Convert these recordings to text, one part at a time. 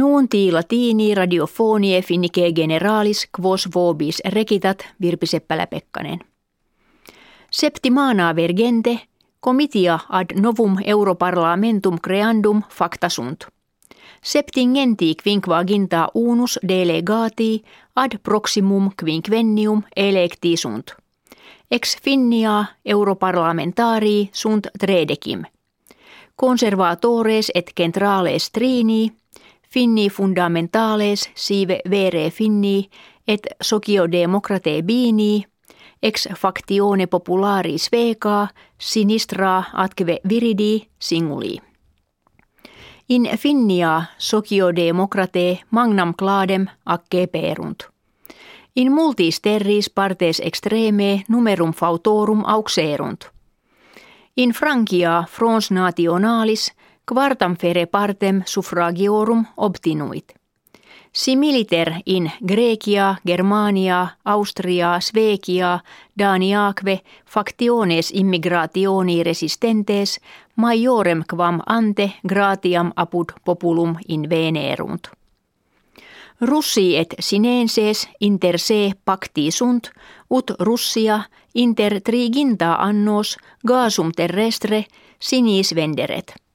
Nuunti latini radiofonie finnike generalis quos vobis rekitat Virpi Seppälä-Pekkanen. Septimana vergente comitia ad novum europarlamentum creandum facta sunt. Septingenti quinquaginta unus delegati ad proximum quinquennium electi sunt. Ex finnia europarlamentarii sunt tredecim. Conservatores et centrales trini Finni fundamentales sive vere finni et sociodemocrate bini ex factione popularis veca sinistra atque viridi singuli. In finnia sociodemocrate magnam cladem acce perunt. In multis terris partes extreme numerum fautorum auxerunt. In Frankia frons nationalis quartam fere partem suffragiorum obtinuit. Similiter in Grecia, Germania, Austria, Svekia, Daniaque factiones immigrationi resistentes majorem quam ante gratiam apud populum in venerunt. Russi et sinenses inter se pacti sunt, ut Russia inter triginta annos gasum terrestre sinis venderet –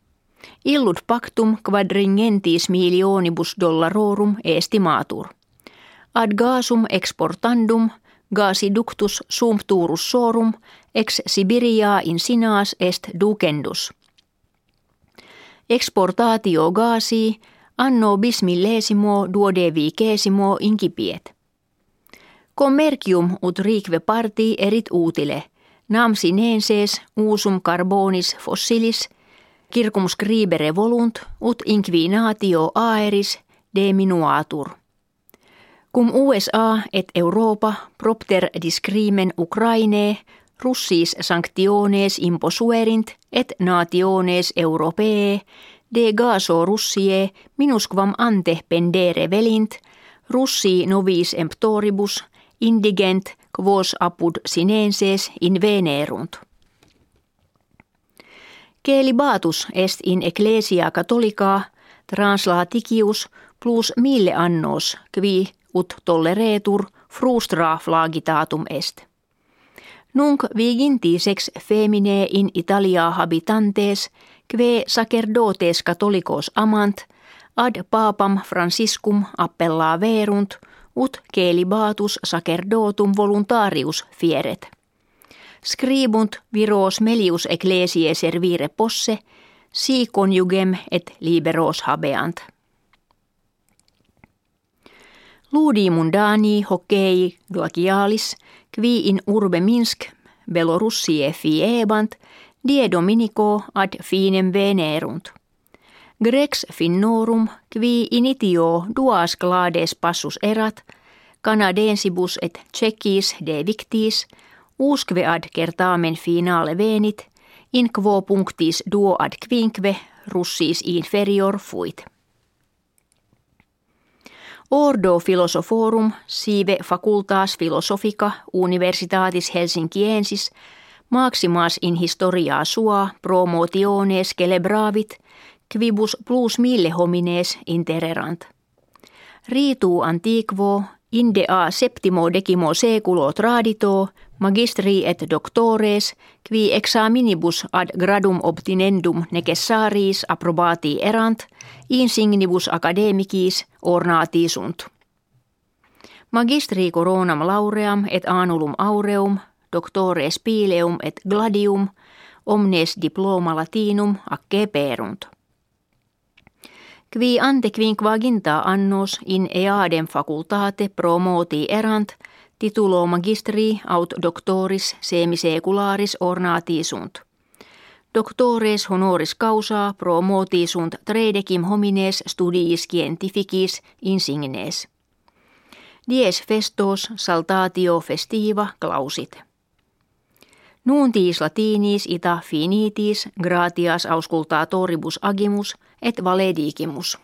Illut pactum quadringentis milionibus dollarorum estimatur. Ad gasum exportandum gasiductus sumpturus sorum ex Sibiria in sinas est ducendus. Exportatio gasi anno bismillesimo duodevicesimo incipiet. Commercium ut rique parti erit utile, nam sinenses usum carbonis fossilis Circum scribere volunt ut inquinatio aeris deminuatur. Cum USA et Europa propter discrimen Ukraine russis sanctiones imposuerint et nationes europee de gaso russie minusquam ante pendere velint russi novis emptoribus indigent quos apud sinenses invenerunt. Celibatus est in ecclesia catholica translaticius plus mille annos qui ut tolleretur frustra flagitatum est. Nunc viginti sex femine in Italia habitantes, kve sacerdotes catholicos amant, ad papam Franciscum appella verunt, ut celibatus sacerdotum voluntarius fieret scribunt viros melius ecclesiae servire posse, si conjugem et liberos habeant. Ludi mundani hokei glacialis, qui in urbe Minsk, Belorussie fiebant, die dominico ad finem venerunt. Grex finnorum, qui initio duas glades passus erat, canadensibus et cecis de victis, Usque ad kertaamen finale venit, in quo punctis duo ad quinque russis inferior fuit. Ordo philosophorum sive facultas philosophica universitatis Helsinkiensis maximas in historia sua promotiones celebravit quibus plus mille homines intererant. Ritu antiquo inde a septimo decimo seculo tradito magistri et doctores, qui examinibus ad gradum obtinendum necessaris approbati erant, insignibus academicis ornati sunt. Magistri coronam lauream et anulum aureum, doctores pileum et gladium, omnes diploma latinum acce perunt. Qui ante quinquaginta annos in eadem facultate promoti erant – titulo magistri aut doctoris semisecularis ornati sunt. Doctores honoris causa pro moti sunt tredecim homines studiis scientificis insignes. Dies festos saltatio festiva clausit. Nuuntis latinis ita finitis gratias auscultatoribus agimus et valedigimus.